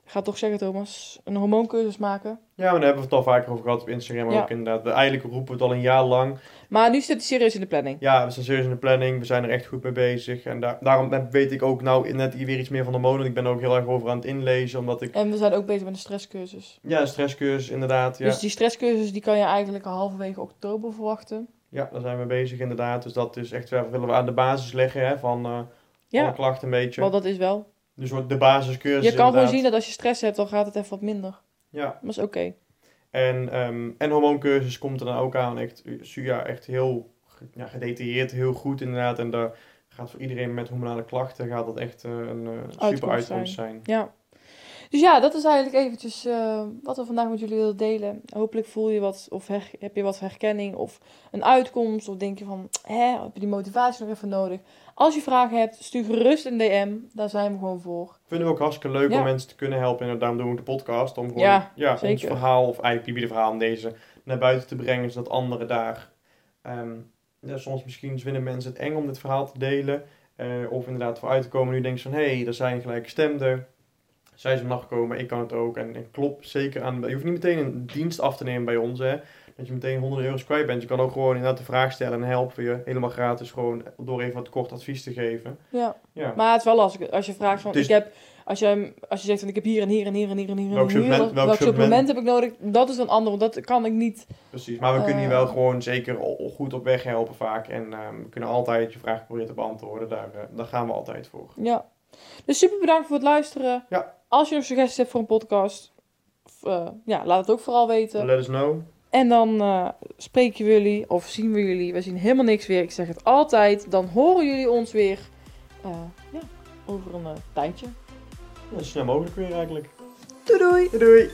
ga toch zeggen Thomas, een hormooncursus maken. ja, maar daar hebben we het al vaker over gehad op Instagram Ja. ook inderdaad. We, eigenlijk roepen we het al een jaar lang. Maar nu zit het serieus in de planning. Ja, we zijn serieus in de planning. We zijn er echt goed mee bezig. En daar, daarom weet ik ook nou net weer iets meer van de molen. Ik ben er ook heel erg over aan het inlezen. Omdat ik... En we zijn ook bezig met een stresscursus. Ja, een stresscursus inderdaad. Ja, Dus die stresscursus die kan je eigenlijk halverwege oktober verwachten. ja daar zijn we bezig inderdaad. Dus dat is echt willen we aan de basis leggen hè, van eh Ja, alle klachten een beetje. want dat is wel. Dus wordt de basiscursus Je kan gewoon zien dat als je stress hebt, dan gaat het even wat minder. Ja, Dat is oké. En, ehm en hormooncursus komt er dan ook aan. Echt, ja, echt heel ja, gedetailleerd, heel goed inderdaad. En daar gaat voor iedereen met hormonale klachten gaat dat echt eh, een eh, super Uitkomst zijn. Ja. Dus ja, dat is eigenlijk eventjes eh, wat we vandaag met jullie willen delen. Hopelijk voel je wat, of her- heb je wat herkenning of een uitkomst. Of denk je van, hè, heb je die motivatie nog even nodig? Als je vragen hebt, stuur gerust een DM. Daar zijn we gewoon voor. Vinden we ook hartstikke leuk Ja. om mensen te kunnen helpen. En daarom doen we de podcast. Om gewoon Ja, ja, ons verhaal, of eigenlijk Bibi verhaal om deze, naar buiten te brengen. Zodat anderen daar... ehm, ja, soms misschien vinden mensen het eng om dit verhaal te delen. eh, of inderdaad vooruit te komen. Nu denk je van, hé, hey, er zijn gelijkgestemden. Zij is vannacht gekomen, ik kan het ook. En, en klopt zeker aan... Je hoeft niet meteen een dienst af te nemen bij ons, hè. Dat je meteen honderden euro's kwijt bent. Je kan ook gewoon inderdaad de vraag stellen en helpen je helemaal gratis. Gewoon door even wat kort advies te geven. Ja. Ja. Maar het is wel lastig. Als je vraagt van, is- ik heb... Als je, als je zegt van, ik heb hier en hier en hier en hier en hier en Welk hier. welk welk supplement? heb ik nodig? Dat is een ander, want dat kan ik niet. Precies, maar we kunnen je Eh. wel gewoon zeker goed op weg helpen vaak. En ehm, we kunnen altijd je vraag proberen te beantwoorden. Daar, eh, daar gaan we altijd voor. Ja. Dus super bedankt voor het luisteren. Ja. Als je nog suggesties hebt voor een podcast, eh, ja, laat het ook vooral weten. Let us know. En dan eh, spreken we jullie, of zien we jullie. We zien helemaal niks weer. Ik zeg het altijd. Dan horen jullie ons weer eh, ja, over een eh, tijdje. Ja, zo snel mogelijk weer eigenlijk. Doei doei! Doei doei!